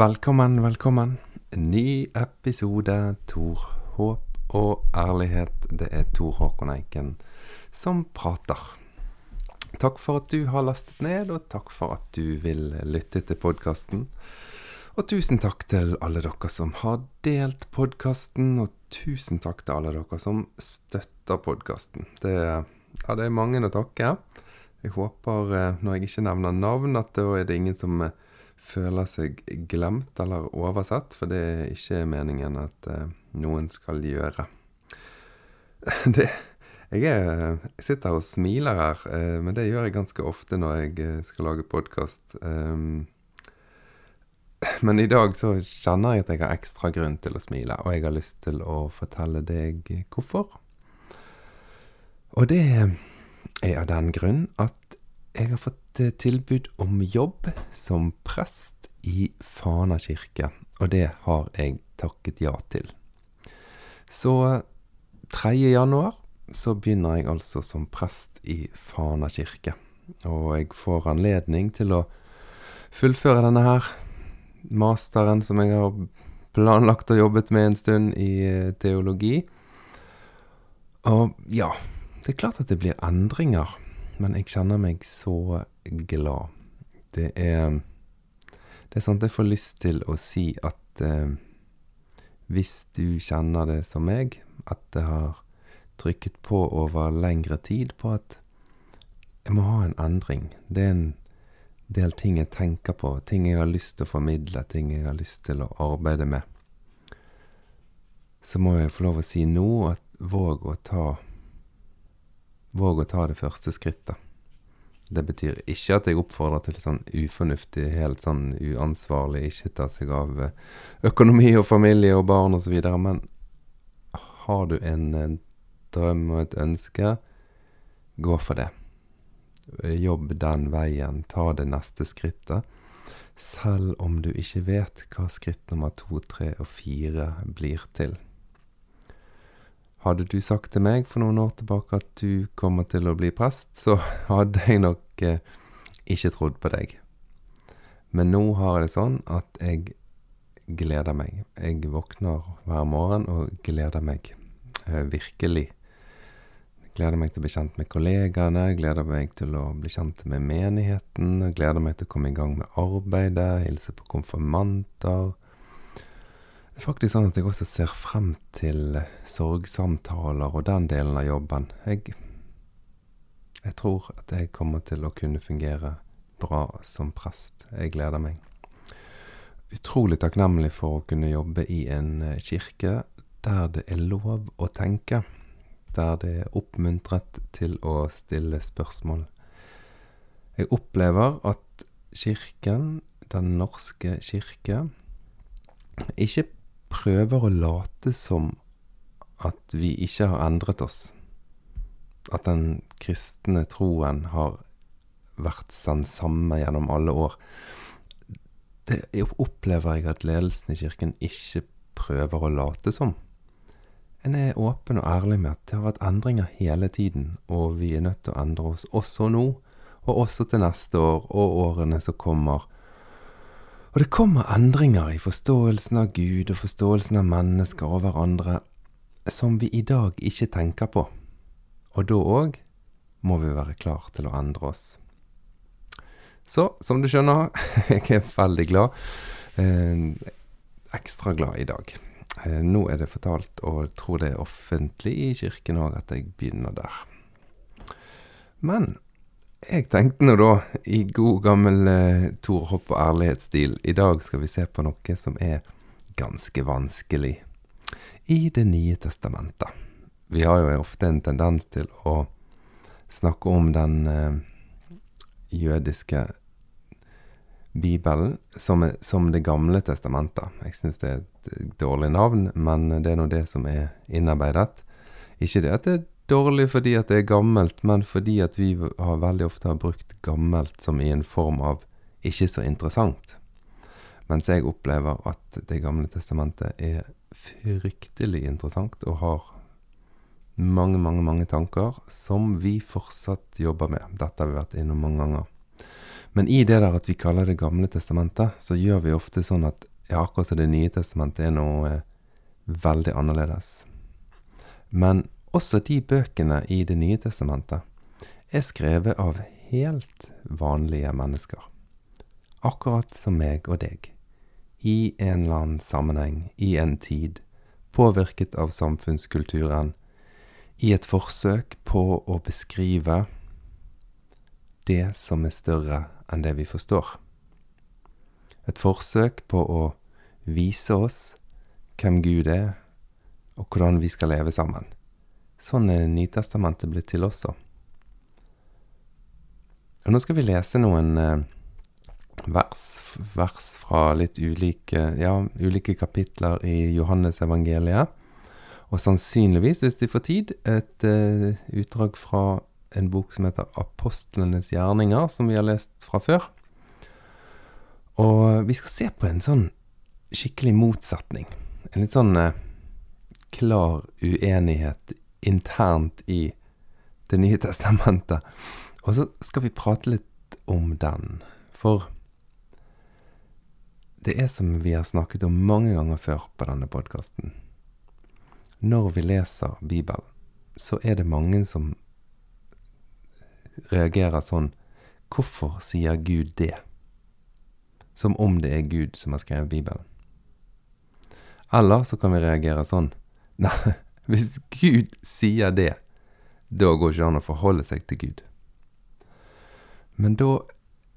Velkommen, velkommen. Ny episode Tor håp og ærlighet. Det er Tor Håkon Eiken som prater. Takk for at du har lastet ned, og takk for at du vil lytte til podkasten. Og tusen takk til alle dere som har delt podkasten, og tusen takk til alle dere som støtter podkasten. Det, ja, det er mange å takke. Jeg håper, eh, når jeg ikke nevner navn, at da er det ingen som eh, føler seg glemt eller oversett, for det er ikke meningen at uh, noen skal gjøre. Det, jeg, er, jeg, sitter og smiler her, uh, men det gjør jeg ganske ofte når jeg skal lage podkast. Um, men i dag så kjenner jeg at jeg har ekstra grunn til å smile, og jeg har lyst til å fortelle deg hvorfor. Og det er av den grunn at jeg har fått tilbud om jobb som prest i Fana kirke, og det har jeg takket ja til. Så 3. januar så begynner jeg altså som prest i Fana kirke. Og jeg får anledning til å fullføre denne her masteren som jeg har planlagt og jobbet med en stund i eh, teologi. Og ja, det er klart at det blir endringer men jeg kjenner meg så glad. Det er Det er at jeg får lyst til å si at eh, hvis du kjenner det som meg, at det har trykket på over lengre tid på at jeg må ha en endring. Det er en del ting jeg tenker på, ting jeg har lyst til å formidle, ting jeg har lyst til å arbeide med. Så må jeg få lov å si nå at våg å ta Våg å ta det første skrittet. Det betyr ikke at jeg oppfordrer til sånn ufornuftig, helt sånn uansvarlig, ikke ta seg av eh, økonomi og familie og barn osv., men har du en, drøm og et ønske, gå for det. Jobb den veien, ta det neste skrittet. Selv om du ikke vet hva skritt nummer to, tre og fire blir til. Hadde du sagt til meg for noen år tilbake at du kommer til å bli prest, så hadde jeg nok eh, ikke trodd på deg. Men nå har jeg det sånn at jeg gleder meg. Jeg våkner hver morgen og gleder meg. Eh, virkelig. Gleder meg til å bli kjent med kollegaene, gleder meg til å bli kjent med menigheten, gleder meg til å komme i gang med arbeidet, hilse på konfirmanter faktisk sånn at jeg også ser frem til sorgsamtaler og den delen av jobben. Jeg, jeg tror at jeg kommer til å kunne fungere bra som prest. Jeg gleder meg. Utrolig takknemlig for å kunne jobbe i en eh, kirke der det er lov å tenke. Der det er oppmuntret til å stille spørsmål. Jeg opplever at kirken, Den norske kirke, ikke prøver å late som at vi ikke har endret oss. At den kristne troen har vært den samme gjennom alle år. Det opplever jeg at ledelsen i kirken ikke prøver å late som. En er åpen og ærlig med at det har vært endringer hele tiden, og vi er nødt til å endre oss også nå, og også til neste år og årene som kommer og det kommer endringer i forståelsen av Gud og forståelsen av mennesker og hverandre som vi i dag ikke tenker på. Og da òg må vi være klar til å endre oss. Så, som du skjønner, jeg er veldig glad. Eh, ekstra glad i dag. Eh, nå er det fortalt, og jeg tror det er offentlig i kirken òg, at jeg begynner der. Men jeg tenkte nå da, i god gammel eh, Tor Hopp og ærlighetsstil, i dag skal vi se på noe som er ganske vanskelig i Det nye testamentet. Vi har jo ofte en tendens til å snakke om den eh, jødiske Bibelen som, som, Det gamle testamentet. Jeg syns det er et dårlig navn, men det er nå det som er innarbeidet. Ikke det at det er dårlig fordi at det er gammelt, men fordi at vi har veldig ofte har brukt gammelt som i en form av ikke så interessant. Mens jeg opplever at Det gamle testamentet er fryktelig interessant og har mange, mange, mange tanker som vi fortsatt jobber med. Dette har vi vært innom mange ganger. Men i det der at vi kaller Det gamle testamentet, så gjør vi ofte sånn at ja, akkurat som Det nye testamentet er noe eh, veldig annerledes. Men også de bøkene i Det nye testamentet er skrevet av helt vanlige mennesker. Akkurat som meg og deg. I en eller annen sammenheng, i en tid, påvirket av samfunnskulturen, i et forsøk på å beskrive det som er større enn det vi forstår. Et forsøk på å vise oss hvem Gud er, og hvordan vi skal leve sammen. Sånn er Nytestamentet blitt til også. Og nå skal vi lese noen eh, vers, vers fra litt ulike, ja, ulike kapitler i Johannes evangeliet. Og sannsynligvis, hvis de får tid, et uh, utdrag fra en bok som heter Apostlenes gjerninger, som vi har lest fra før. Og vi skal se på en sånn skikkelig motsetning. En litt sånn uh, klar uenighet internt i Det nye testamentet. Og så skal vi prate litt om den. For det er som vi har snakket om mange ganger før på denne podkasten. Når vi leser Bibelen, så er det mange som reagerer sånn Hvorfor sier Gud det? Som om det er Gud som har skrevet Bibelen. Eller så kan vi reagere sånn Nei, hvis Gud sier det, da går ikke an å forholde seg til Gud. Men da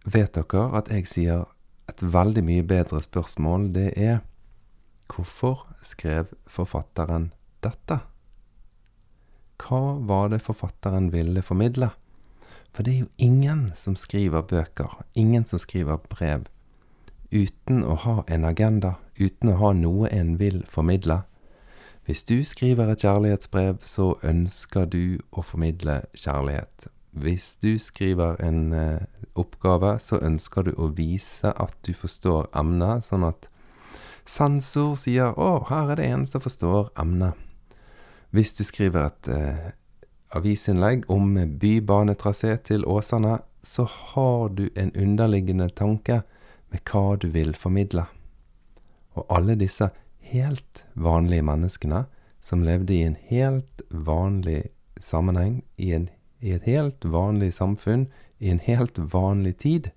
vet dere at jeg sier et veldig mye bedre spørsmål. Det er hvorfor skrev forfatteren dette? Hva var det forfatteren ville formidle? For det er jo ingen som skriver bøker, ingen som skriver brev, uten å ha en agenda, uten å ha noe en vil formidle. Hvis du skriver et kjærlighetsbrev, så ønsker du å formidle kjærlighet. Hvis du skriver en eh, oppgave, så ønsker du å vise at du forstår emnet, sånn at sansor sier 'Å, her er det en som forstår emnet'. Hvis du skriver et eh, avisinnlegg om bybanetrasé til Åsane, så har du en underliggende tanke med hva du vil formidle. Og alle disse helt vanlige menneskene som levde i en helt vanlig sammenheng, i, en, i et helt vanlig samfunn, i en helt vanlig tid,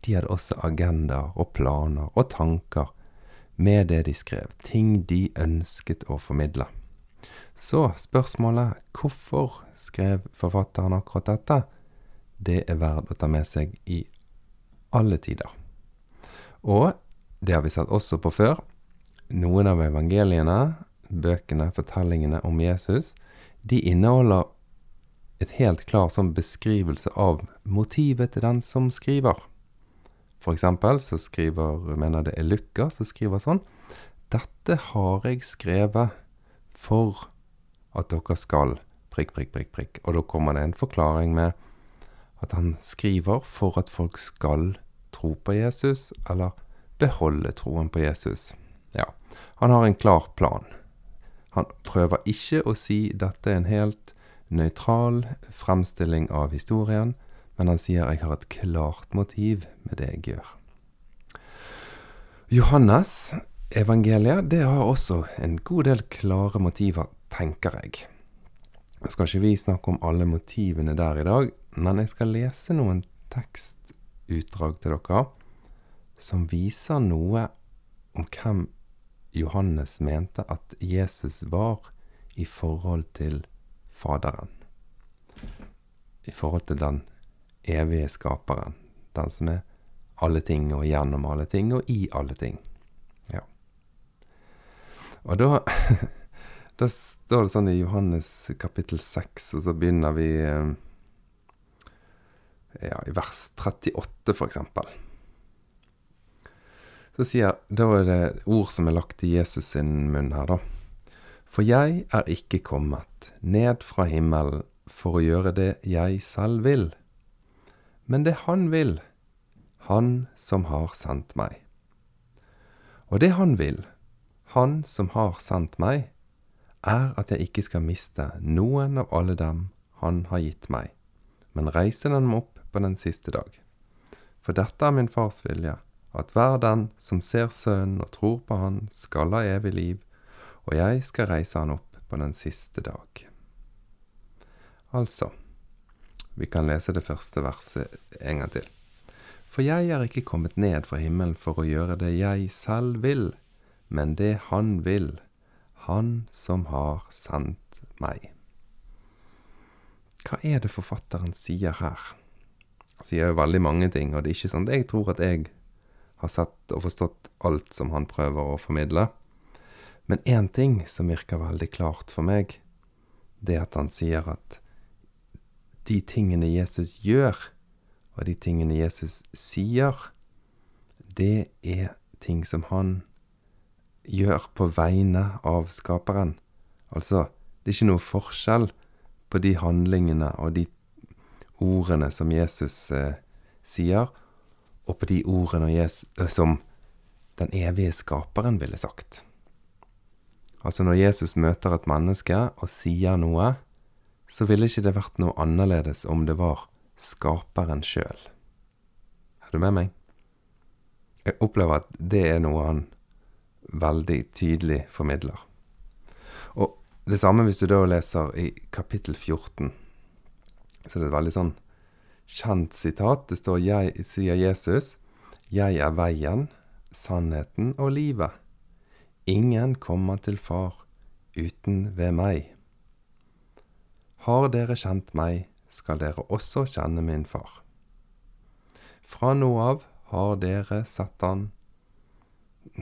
de hadde også agendaer og planer og tanker med det de skrev, ting de ønsket å formidle. Så spørsmålet hvorfor skrev forfatteren akkurat dette, det er verdt å ta med seg i alle tider. Og det har vi sett også på før. Noen av evangeliene, bøkene, fortellingene om Jesus, de inneholder et helt klart sånn beskrivelse av motivet til den som skriver. For eksempel så skriver, mener det er Lukka, som skriver sånn Dette har jeg skrevet for at dere skal prikk, prikk, prikk, prikk. Og da kommer det en forklaring med at han skriver for at folk skal tro på Jesus, eller beholde troen på Jesus. Ja, han har en klar plan. Han prøver ikke å si dette er en helt nøytral fremstilling av historien, men han sier jeg har et klart motiv med det jeg gjør. Johannes evangeliet det har også en god del klare motiver tenker jeg. Jeg skal ikke vi snakke om alle motivene der i dag, men jeg skal lese noen tekstutdrag til dere som viser noe om hvem Johannes mente at Jesus var i forhold til Faderen. I forhold til den evige skaperen. Den som er alle ting og gjennom alle ting og i alle ting. Ja. Og da Da står det sånn i Johannes kapittel 6, og så begynner vi eh, ja, i vers 38, for eksempel. Så sier Da er det ord som er lagt i Jesus sin munn her, da. For jeg er ikke kommet ned fra himmelen for å gjøre det jeg selv vil, men det Han vil, Han som har sendt meg. Og det Han vil, Han som har sendt meg, er at jeg ikke skal miste noen av alle dem Han har gitt meg, men reise dem opp på den siste dag. For dette er min fars vilje, at hver den som ser Sønnen og tror på Han, skal ha evig liv, og jeg skal reise han opp på den siste dag. Altså, vi kan lese det første verset en gang til. For jeg er ikke kommet ned fra himmelen for å gjøre det jeg selv vil, men det Han vil, Han som har sendt meg. Hva er det forfatteren sier her? Han sier jo veldig mange ting, og det er ikke sånn at jeg tror at jeg har sett og forstått alt som han prøver å formidle. Men én ting som virker veldig klart for meg, det er at han sier at de tingene Jesus gjør, og de tingene Jesus sier, det er ting som han gjør på vegne av skaperen. Altså, det er ikke noe forskjell på de handlingene og de ordene som Jesus eh, sier, og på de ordene Jesus, eh, som den evige skaperen ville sagt. Altså når Jesus møter et menneske og sier noe, så ville ikke det vært noe annerledes om det var skaperen sjøl. Er du med meg? Jeg opplever at det er noe han veldig tydelig formidler. Og det samme hvis du da leser i kapittel 14 så det er et veldig sånn kjent sitat. Det står jeg, sier Jesus, 'Jeg er veien, sannheten og livet'. Ingen kommer til Far uten ved meg. Har dere kjent meg, skal dere også kjenne min far. Fra nå av har dere sett han.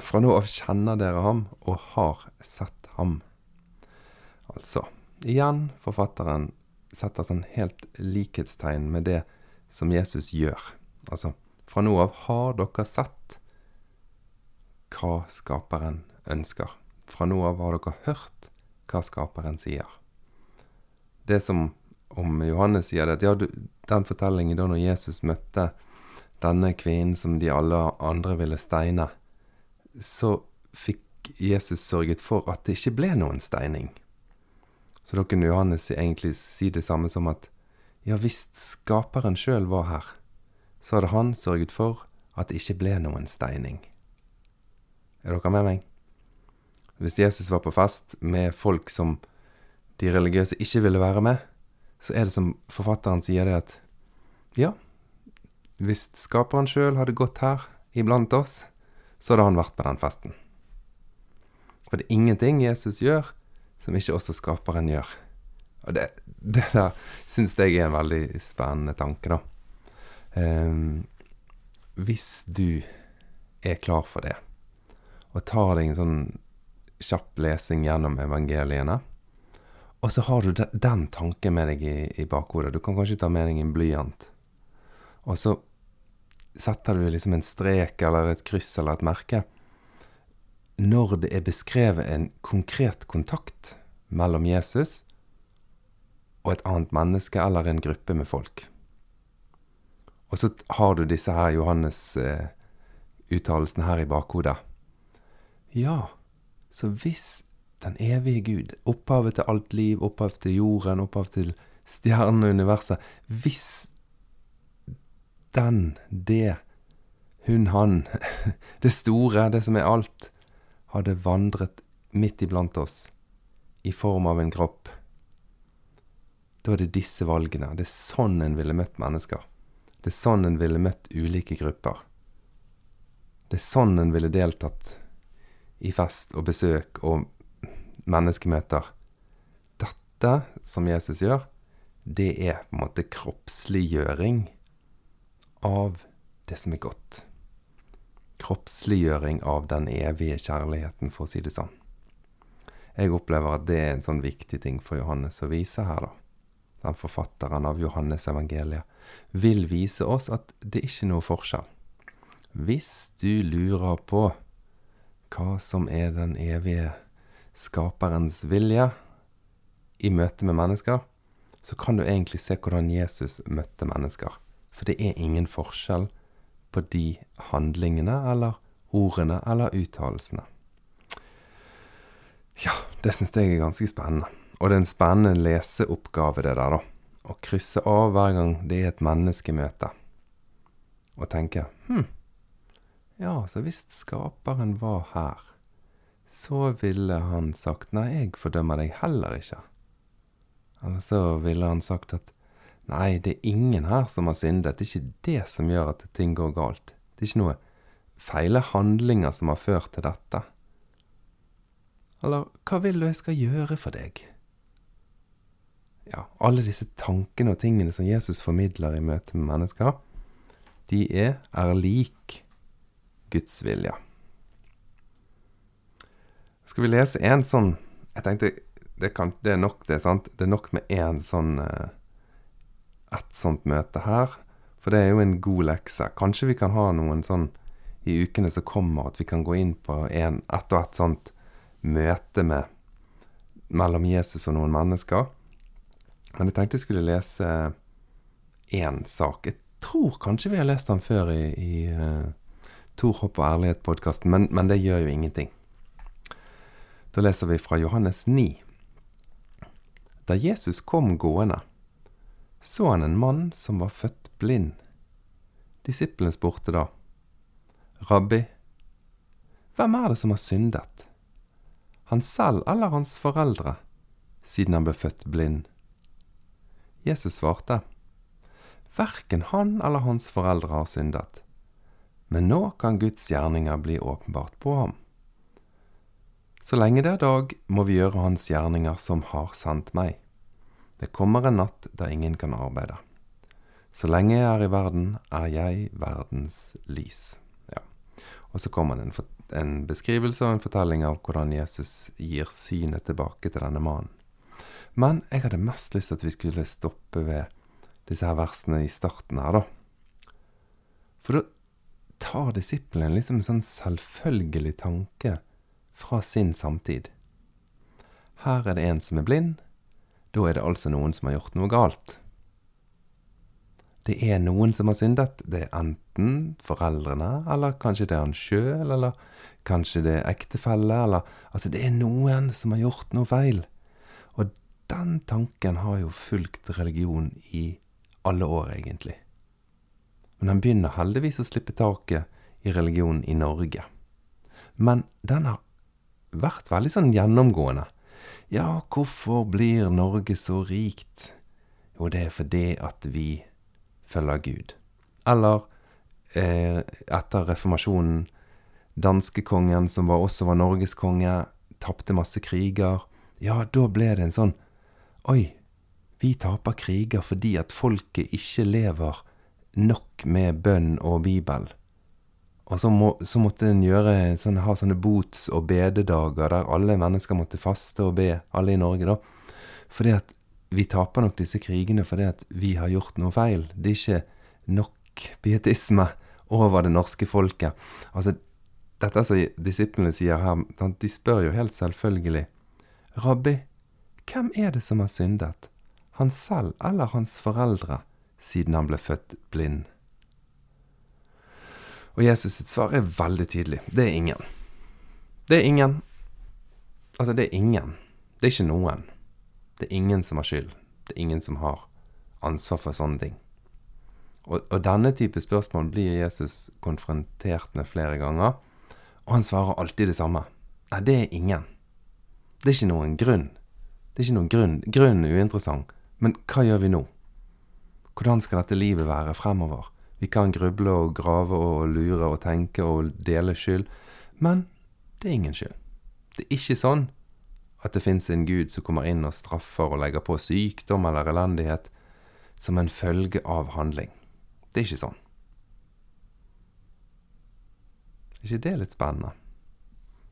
Fra nå av kjenner dere ham og har sett ham. Altså, igjen forfatteren setter sånn helt likhetstegn med det som Jesus gjør. Altså, fra nå av har dere sett hva Skaperen ønsker. Fra nå av har dere hørt hva Skaperen sier. Det som om Johannes sier det, at ja, den fortellingen da når Jesus møtte denne kvinnen som de alle andre ville steine, så fikk Jesus sørget for at det ikke ble noen steining. Så da kunne Johannes egentlig si det samme som at ja, hvis skaperen sjøl var her, så hadde han sørget for at det ikke ble noen steining. Er dere med meg? Hvis Jesus var på fest med folk som de religiøse ikke ville være med, så er det som forfatteren sier det at ja, hvis skaperen sjøl hadde gått her iblant oss, så hadde han vært på den festen. For det er ingenting Jesus gjør som ikke også skaperen gjør. Og det, det der syns jeg er en veldig spennende tanke, da. Um, hvis du er klar for det, og tar deg en sånn kjapp lesing gjennom evangeliene, og så har du den, tanken med deg i, i, bakhodet. Du kan kanskje ta med deg en blyant. Og så setter du liksom en strek eller et kryss eller et merke når det er beskrevet en konkret kontakt mellom Jesus og et annet menneske eller en gruppe med folk. Og så har du disse her Johannes-uttalelsene eh, her i bakhodet. Ja, så hvis den evige Gud, opphavet til alt liv, opphav til jorden, opphav til stjernene og universet Hvis den, det, hun, han, det store, det som er alt, hadde vandret midt iblant oss i form av en kropp, da er det disse valgene. Det er sånn en ville møtt mennesker. Det er sånn en ville møtt ulike grupper. Det er sånn en ville deltatt i fest og besøk og menneskemøter. Dette som Jesus gjør, det er på en måte kroppsliggjøring av det som er godt kroppsliggjøring av den evige kjærligheten, for å si det sånn. Jeg opplever at det er en sånn viktig ting for Johannes å vise her, da. Den forfatteren av Johannes evangeliet vil vise oss at det ikke er noe forskjell. Hvis du lurer på hva som er den evige skaperens vilje i møte med mennesker, så kan du egentlig se hvordan Jesus møtte mennesker. For det er ingen forskjell på de handlingene eller ordene eller uttalelsene. Ja, det syns jeg er ganske spennende. Og det er en spennende leseoppgave, det der, da. Å krysse av hver gang det er et menneskemøte. og tenke hm, ja, så hvis skaperen var her, så ville han sagt nei, jeg fordømmer deg heller ikke. Eller så ville han sagt at nei, det er ingen her som har syndet, det er ikke det som gjør at ting går galt. Det er ikke noe feile handlinger som har ført til dette. Eller hva vil du jeg skal gjøre for deg? Ja, alle disse tankene og tingene som Jesus formidler i møte med mennesker, de er, er lik Guds vilje. Skal vi lese en sånn Jeg tenkte det, kan, det er nok, det, sant? Det er nok med én sånn eh, Et sånt møte her. For det er jo en god lekse. Kanskje vi kan ha noen sånn i ukene som kommer, at vi kan gå inn på en, ett og ett sånt møte med, mellom Jesus og noen mennesker. Men jeg tenkte jeg skulle lese én sak. Jeg tror kanskje vi har lest den før i, i uh, Tor Hopp og ærlighet-podkasten, men, men, det gjør jo ingenting. Da leser vi fra Johannes 9. Da Jesus kom gående, så han en mann som var født blind. Disiplene spurte da, Rabbi, hvem er det som har syndet? Han selv eller hans foreldre, siden han ble født blind? Jesus svarte, Verken han eller hans foreldre har syndet, men nå kan Guds gjerninger bli åpenbart på ham. Så lenge det er dag, må vi gjøre Hans gjerninger som har sendt meg. Det kommer en natt da ingen kan arbeide. Så lenge jeg er i verden, er jeg verdens lys. Ja. Og så kommer det en, en, beskrivelse og en fortelling av hvordan Jesus gir synet tilbake til denne mannen. Men jeg hadde mest lyst til at vi skulle stoppe ved disse her versene i starten her, da. For da tar disiplen liksom en sånn selvfølgelig tanke fra sin samtid. Her er det en som er blind. Da er det altså noen som har gjort noe galt. Det er noen som har syndet. Det er enten foreldrene, eller kanskje det er han sjøl, eller kanskje det er ektefelle, eller Altså, det er noen som har gjort noe feil. Og den tanken har jo fulgt religion i alle år, egentlig. Men den begynner heldigvis å slippe taket i religion i Norge. Men den har vært veldig sånn gjennomgående. Ja, hvorfor blir Norge så rikt? Jo, det er fordi at vi følger Gud. Eller eh, etter reformasjonen, danskekongen, som var, også var norgeskonge, tapte masse kriger. Ja, da ble det en sånn Oi, vi taper kriger fordi at folket ikke lever nok med bønn og Bibel. Og så, må, så måtte en sånn, ha sånne bots- og bededager der alle mennesker måtte faste og be, alle i Norge, da. Fordi at vi taper nok disse krigene fordi at vi har gjort noe feil. Det er ikke nok pietisme over det norske folket. Altså, dette som disiplene sier her, de spør jo helt selvfølgelig Rabbi, hvem er det som har syndet? Han selv eller hans foreldre, siden han ble født blind? Og Jesus sitt svar er veldig tydelig. Det er ingen. Det er ingen. Altså, det er ingen. Det er ikke noen. Det er ingen som har skyld. Det er ingen som har ansvar for sånne ting. Og, og denne type spørsmål blir Jesus konfrontert med flere ganger, og han svarer alltid det samme. Nei, det er ingen. Det er ikke noen grunn. Det er ikke noen grunn. Grunnen er uinteressant. Men hva gjør vi nå? Hvordan skal dette livet være fremover? Vi kan gruble og grave og lure og tenke og dele skyld, men det er ingen skyld. Det er ikke sånn at det fins en gud som kommer inn og straffer og legger på sykdom eller elendighet som en følge av handling. Det er ikke sånn. Er ikke det litt spennende?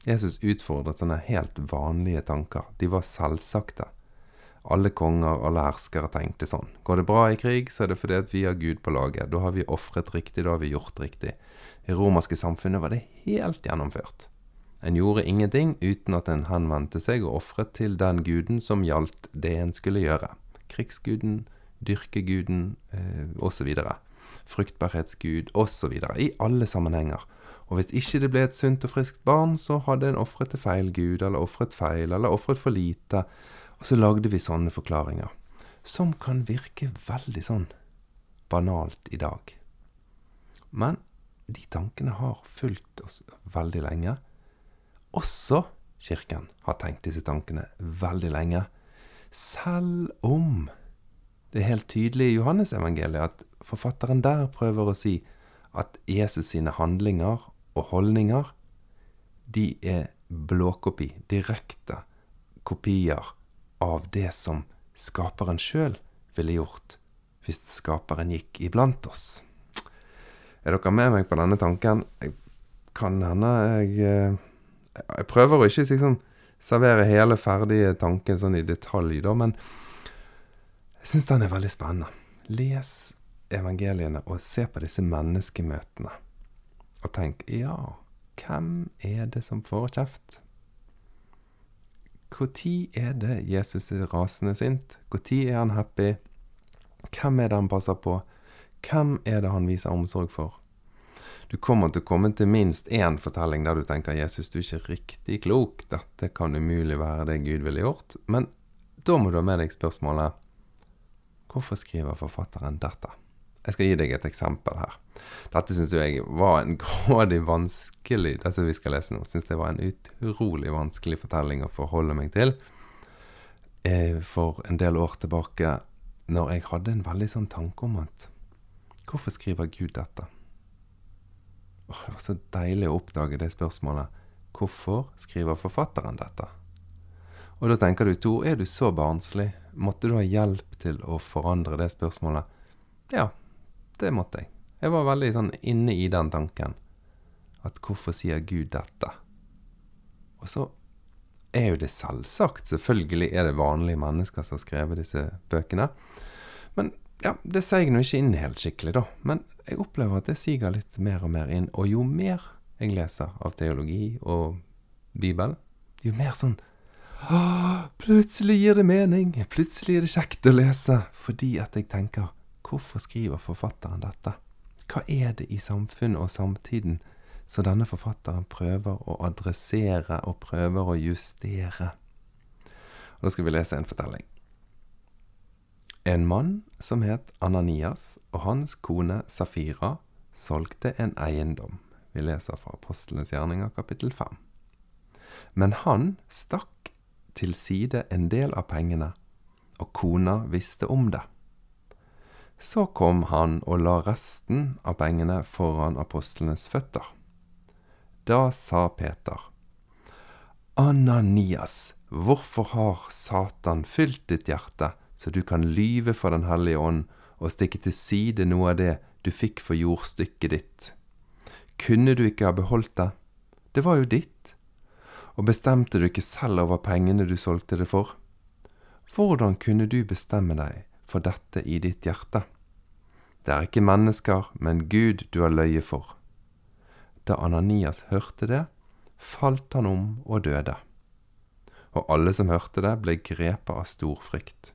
Jesus utfordret sånne helt vanlige tanker. De var selvsagte. Alle konger, alle herskere tenkte sånn. Går det bra i krig, så er det fordi at vi har Gud på laget. Da har vi ofret riktig, da har vi gjort riktig. I romerske samfunnet var det helt gjennomført. En gjorde ingenting uten at en henvendte seg og ofret til den guden som gjaldt det en skulle gjøre. Krigsguden, dyrkeguden eh, osv. Fruktbarhetsgud osv. I alle sammenhenger. Og hvis ikke det ble et sunt og friskt barn, så hadde en ofret til feil gud, eller ofret feil, eller ofret for lite og så lagde vi sånne forklaringer, som kan virke veldig sånn banalt i dag. Men de tankene har fulgt oss veldig lenge. Også Kirken har tenkt disse tankene veldig lenge. Selv om det er helt tydelig i Johannesevangeliet at forfatteren der prøver å si at Jesus sine handlinger og holdninger, de er blåkopi, direkte kopier av det som skaperen sjøl ville gjort hvis skaperen gikk iblant oss. Er dere med meg på denne tanken? Jeg kan hende jeg eh, Jeg prøver å ikke liksom servere hele ferdige tanken sånn i detalj, da, men jeg syns den er veldig spennende. Les evangeliene og se på disse menneskemøtene. Og tenk ja, hvem er det som får kjeft? Når er det Jesus er rasende sint? Når er han happy? Hvem er det han passer på? Hvem er det han viser omsorg for? Du kommer til å komme til minst én fortelling der du tenker 'Jesus, du er ikke riktig klok', dette kan umulig være det Gud ville gjort. Men da må du ha med deg spørsmålet 'Hvorfor skriver forfatteren dette?' Jeg skal gi deg et eksempel her. Dette syns jeg var en grådig vanskelig Dette vi skal lese nå, syns jeg var en utrolig vanskelig fortelling å forholde meg til. Eh, for en del år tilbake når jeg hadde en veldig sånn tanke om at Hvorfor skriver Gud dette? Åh, det var så deilig å oppdage det spørsmålet. Hvorfor skriver forfatteren dette? Og da tenker du, Tor, er du så barnslig? Måtte du ha hjelp til å forandre det spørsmålet? Ja, det måtte jeg. Jeg var veldig sånn inne i den tanken. At hvorfor sier Gud dette? Og så er jo det selvsagt. Selvfølgelig er det vanlige mennesker som har skrevet disse bøkene. Men ja, det jeg nå ikke inn helt skikkelig, da. Men jeg opplever at det siger litt mer og mer inn. Og jo mer jeg leser av teologi og Bibel, jo mer sånn plutselig gir det mening. Plutselig er det kjekt å lese. Fordi at jeg tenker Hvorfor skriver forfatteren dette? Hva er det i samfunnet og samtiden så denne forfatteren prøver å adressere og prøver å justere. Og Da skal vi lese en fortelling. En mann som het Ananias, og hans kone Safira solgte en eiendom. Vi leser fra Apostlenes gjerninger kapittel 5. Men han stakk til side en del av pengene, og kona visste om det. Så kom han og la resten av pengene foran apostlenes føtter. Da sa Peter, Ananias, hvorfor har Satan fylt ditt hjerte, så du kan lyve for Den hellige ånd og stikke til side noe av det du fikk for jordstykket ditt? Kunne du ikke ha beholdt det? Det var jo ditt. Og bestemte du ikke selv over pengene du solgte det for? Hvordan kunne du bestemme deg for dette i ditt hjerte? Det er ikke mennesker, men Gud du har løye for. Da Ananias hørte det, falt han om og døde. Og alle som hørte det, ble grepet av stor frykt.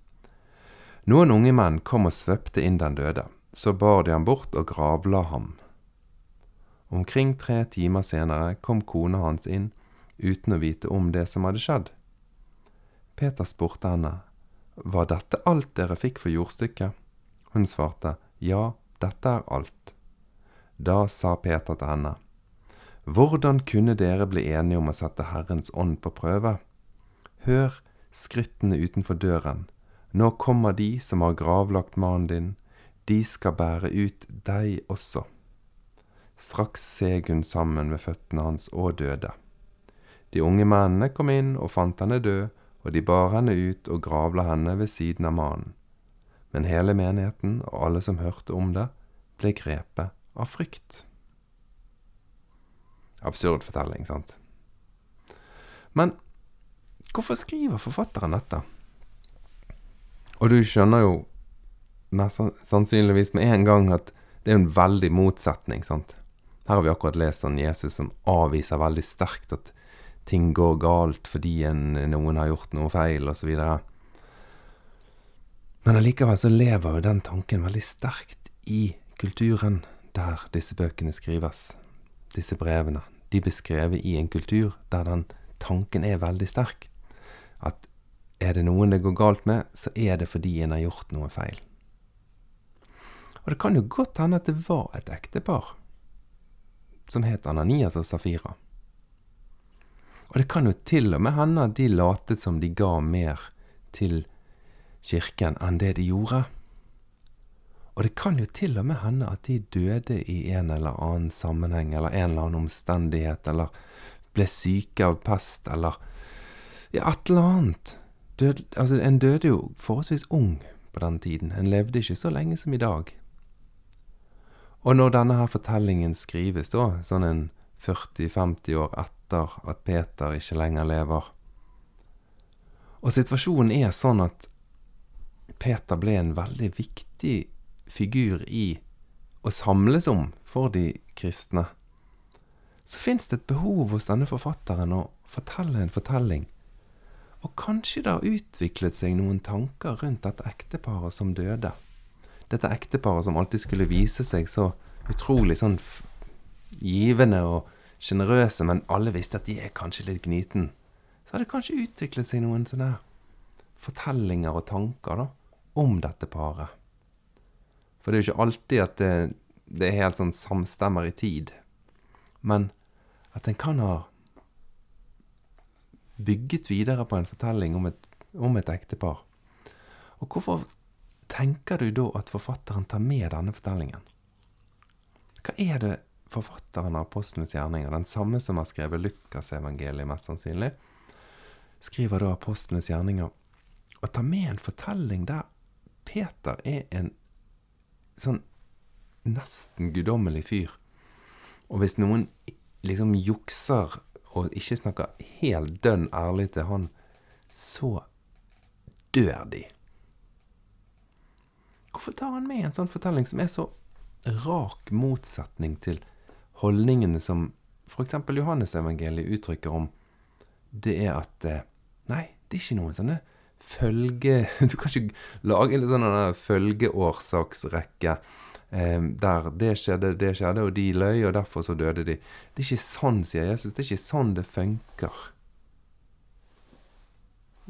Noen unge menn kom og svøpte inn den døde. Så bar de ham bort og gravla ham. Omkring tre timer senere kom kona hans inn uten å vite om det som hadde skjedd. Peter spurte henne, Var dette alt dere fikk for jordstykket? Hun svarte, Ja, dette er alt. Da sa Peter til henne, hvordan kunne dere bli enige om å sette Herrens ånd på prøve? Hør skrittene utenfor døren. Nå kommer de som har gravlagt mannen din. De skal bære ut deg også. Straks seg hun sammen ved føttene hans og døde. De unge mennene kom inn og fant henne død, og de bar henne ut og gravla henne ved siden av mannen. Men hele menigheten og alle som hørte om det, ble grepet av frykt absurd fortelling, sant. Men hvorfor skriver forfatteren dette? Og du skjønner jo mest sannsynligvis med en gang at det er en veldig motsetning, sant. Her har vi akkurat lest om Jesus som avviser veldig sterkt at ting går galt fordi en, noen har gjort noe feil, osv. Men allikevel så lever jo den tanken veldig sterkt i kulturen der disse bøkene skrives disse brevene, de beskrevet i en kultur der den tanken er veldig sterk. At er det noen det går galt med, så er det fordi en har gjort noe feil. Og det kan jo godt hende at det var et ektepar som het Ananias og Safira. Og det kan jo til og med hende at de latet som de ga mer til kirken enn det de gjorde. Og det kan jo til og med hende at de døde i en eller annen sammenheng eller en eller annen omstendighet, eller ble syke av pest, eller ja, et eller annet. Død, altså, en døde jo forholdsvis ung på den tiden. En levde ikke så lenge som i dag. Og når denne her fortellingen skrives, da, sånn en 40-50 år etter at Peter ikke lenger lever Og situasjonen er sånn at Peter ble en veldig viktig figur i å samles om for de kristne, så fins det et behov hos denne forfatteren å fortelle en fortelling. Og kanskje det har utviklet seg noen tanker rundt dette ekteparet som døde. Dette ekteparet som alltid skulle vise seg så utrolig sånn givende og sjenerøse, men alle visste at de er kanskje litt gniten. Så har det kanskje utviklet seg noen sånne fortellinger og tanker da, om dette paret. For det er jo ikke alltid at det, det er helt sånn samstemmer i tid. Men at en kan ha bygget videre på en fortelling om et, om et ektepar. Og hvorfor tenker du da at forfatteren tar med denne fortellingen? Hva er det forfatteren av Apostlenes gjerninger, den samme som har skrevet Lukasevangeliet, mest sannsynlig, skriver da Apostlenes gjerninger, og tar med en fortelling der Peter er en sånn nesten guddommelig fyr. Og hvis noen liksom jukser og ikke snakker helt dønn ærlig til han, så dør de. Hvorfor tar han med en sånn fortelling som er så rak motsetning til holdningene som f.eks. Johannesevangeliet uttrykker om det er at eh, Nei, det er ikke noen sånne følge... Du kan ikke lage en sånn følgeårsaksrekke eh, der det skjedde, det skjedde, og de løy, og derfor så døde de. Det er ikke sånn, sier Jesus. Det er ikke sånn det funker.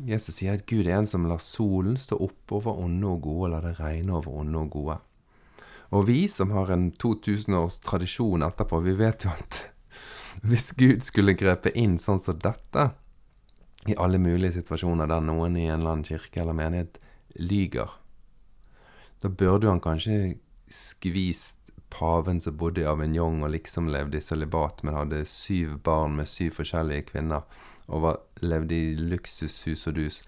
Jesus sier at Gud er en som lar solen stå opp over onde og gode, og lar det regne over onde og gode. Og vi som har en 2000 års tradisjon etterpå, vi vet jo at hvis Gud skulle grepe inn sånn som dette, i alle mulige situasjoner der noen i en eller annen kirke eller menighet lyger. Da burde han kanskje skvist paven som bodde i Avignon og liksom levde i sølibat, men hadde syv barn med syv forskjellige kvinner og var, levde i luksushus og dus.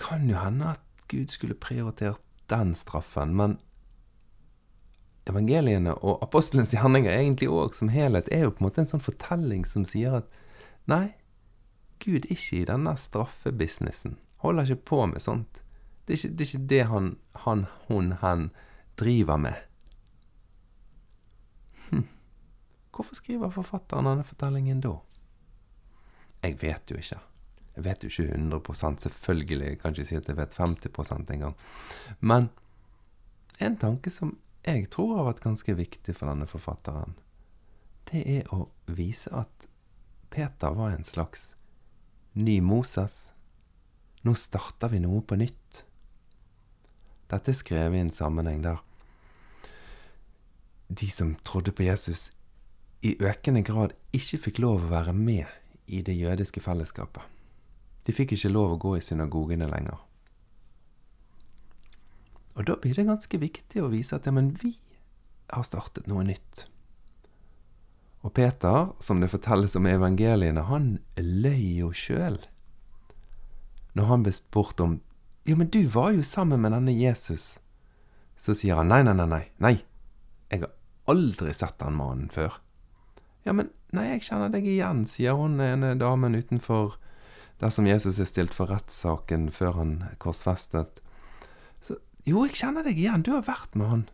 Kan jo hende at Gud skulle prioritert den straffen, men evangeliene og apostelens gjerninger egentlig òg som helhet er jo på en måte en sånn fortelling som sier at nei, Gud ikke i denne straffebusinessen. Holder ikke på med sånt. Det er ikke det, er ikke det han, han, hun, hen driver med. Hm. Hvorfor skriver forfatteren denne fortellingen da? Jeg vet jo ikke. Jeg vet jo ikke 100 selvfølgelig. Jeg kan ikke si at jeg vet 50% engang. Men en tanke som jeg tror har vært ganske viktig for denne forfatteren, det er å vise at Peter var en slags ny Moses. Nå starter vi noe på nytt. Dette er skrevet i en sammenheng der de som trodde på Jesus, i økende grad ikke fikk lov å være med i det jødiske fellesskapet. De fikk ikke lov å gå i synagogene lenger. Og da blir det ganske viktig å vise at ja, men vi har startet noe nytt. Og Peter, som det fortelles om i evangeliene, han løy jo sjøl. Når han ble spurt om Jo, men du var jo sammen med denne Jesus. Så sier han nei, nei, nei, nei. nei. Jeg har aldri sett den mannen før. Ja, men nei, jeg kjenner deg igjen, sier hun ene damen utenfor der som Jesus er stilt for rettssaken før han korsfestet. Jo, jeg kjenner deg igjen, du har vært med han.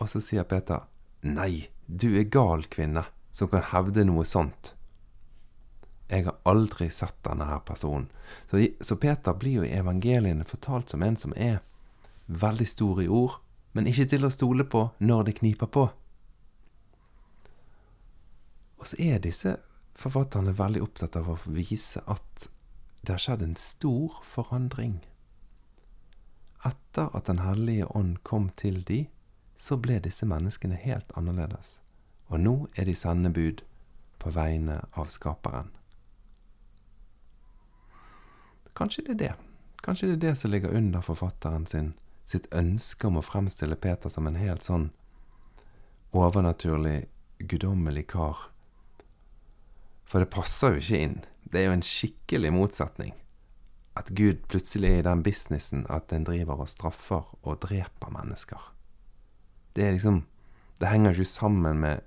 Og så sier Peter nei, du er gal, kvinne som kan hevde noe sånt. Jeg har aldri sett denne her personen. Så, så Peter blir jo i evangeliene fortalt som en som er veldig stor i ord, men ikke til å stole på når det kniper på. Og så er disse forfatterne veldig opptatt av å vise at det har skjedd en stor forandring. Etter at Den hellige ånd kom til de, så ble disse menneskene helt annerledes. og nå er de sendebud på vegne av Skaperen. Kanskje det er det. Kanskje det er det som ligger under forfatteren sin, sitt ønske om å fremstille Peter som en helt sånn overnaturlig, guddommelig kar. For det passer jo ikke inn. Det er jo en skikkelig motsetning. At Gud plutselig er i den businessen at en driver og straffer og dreper mennesker. Det er liksom Det henger ikke sammen med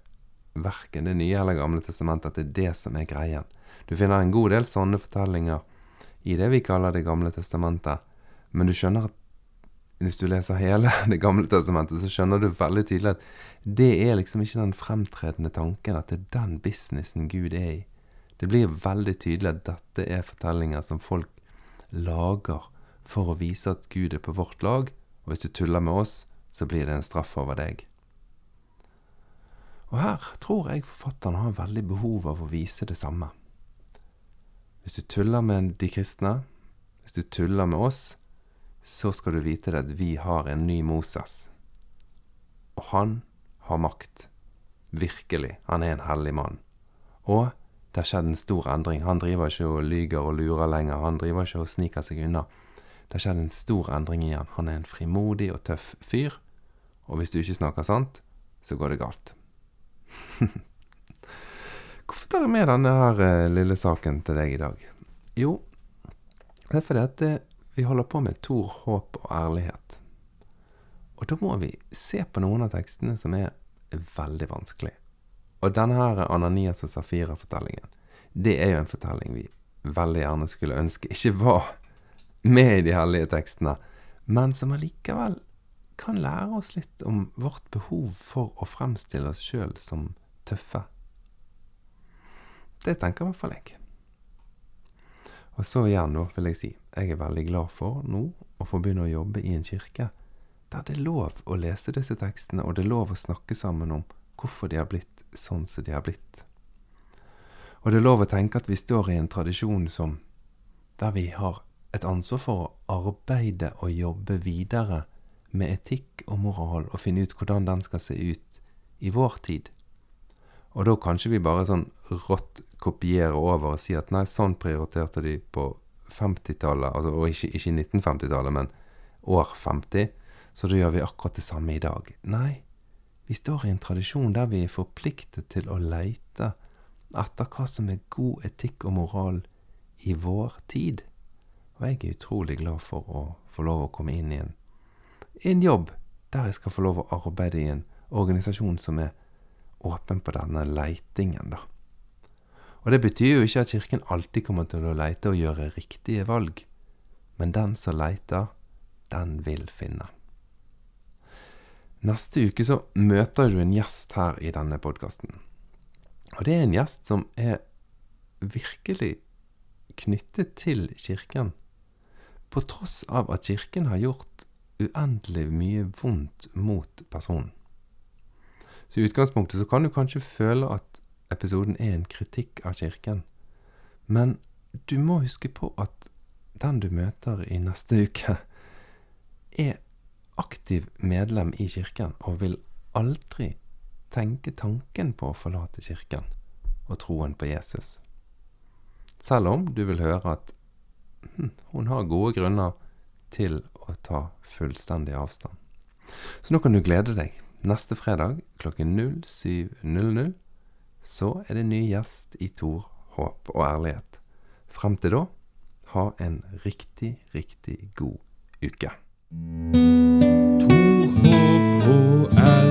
verken Det nye eller Gamle testamentet at det er det som er greien. Du finner en god del sånne fortellinger i det vi kaller Det gamle testamentet. Men du skjønner at hvis du leser hele Det gamle testamentet, så skjønner du veldig tydelig at det er liksom ikke den fremtredende tanken at det er den businessen Gud er i. Det blir veldig tydelig at dette er fortellinger som folk lager for å vise at Gud er på vårt lag, og hvis du tuller med oss, så blir det en straff over deg. Og her tror jeg forfatteren har veldig behov av å vise det samme. Hvis du tuller med de kristne, hvis du tuller med oss, så skal du vite det at vi har en ny Moses. Og han har makt. Virkelig. Han er en hellig mann. Og det har skjedd en stor endring. Han driver ikke og lyger og lurer lenger. Han driver ikke og sniker seg unna. Det har skjedd en stor endring i han. Han er en frimodig og tøff fyr. Og hvis du ikke snakker sant, så går det galt. Hvorfor tar jeg med denne her eh, lille saken til deg i dag? Jo, det er fordi at eh, vi holder på med Tor, håp og ærlighet. Og da må vi se på noen av tekstene som er veldig vanskelig. Og denne her Ananias og Safira-fortellingen, det er jo en fortelling vi veldig gjerne skulle ønske ikke var med i de hellige tekstene, men som allikevel kan lære oss litt om vårt behov for å fremstille oss sjøl som tøffe det tenker i hvert fall jeg. Og så igjen, nå vil jeg si, jeg er veldig glad for nå å få begynne å jobbe i en kirke der det er lov å lese disse tekstene, og det er lov å snakke sammen om hvorfor de har blitt sånn som de har blitt. Og det er lov å tenke at vi står i en tradisjon som der vi har et ansvar for å arbeide og jobbe videre med etikk og moral, og finne ut hvordan den skal se ut i vår tid. Og da kanskje vi bare sånn rått kopiere over og si at nei, sånn prioriterte de på 50-tallet, altså, og ikke, ikke 1950-tallet, men år 50, så da gjør vi akkurat det samme i dag. Nei, vi står i en tradisjon der vi er forpliktet til å leite etter hva som er god etikk og moral i vår tid. Og jeg er utrolig glad for å få lov å komme inn i en, en jobb der jeg skal få lov å arbeide i en organisasjon som er åpen på denne leitingen, da. Og det betyr jo ikke at Kirken alltid kommer til å leite og gjøre riktige valg, men den som leiter, den vil finne. Neste uke så møter du en gjest her i denne podkasten. Og det er en gjest som er virkelig knyttet til Kirken, på tross av at Kirken har gjort uendelig mye vondt mot personen. Så i utgangspunktet så kan du kanskje føle at episoden er en kritikk av Kirken. Men du må huske på at den du møter i neste uke, er aktiv medlem i Kirken og vil aldri tenke tanken på å forlate Kirken og troen på Jesus. Selv om du vil høre at hm, hun har gode grunner til å ta fullstendig avstand. Så nå kan du glede deg. Neste fredag klokken 07.00 så er det ny gjest i Tor, håp og ærlighet. Frem til da, ha en riktig, riktig god uke. out.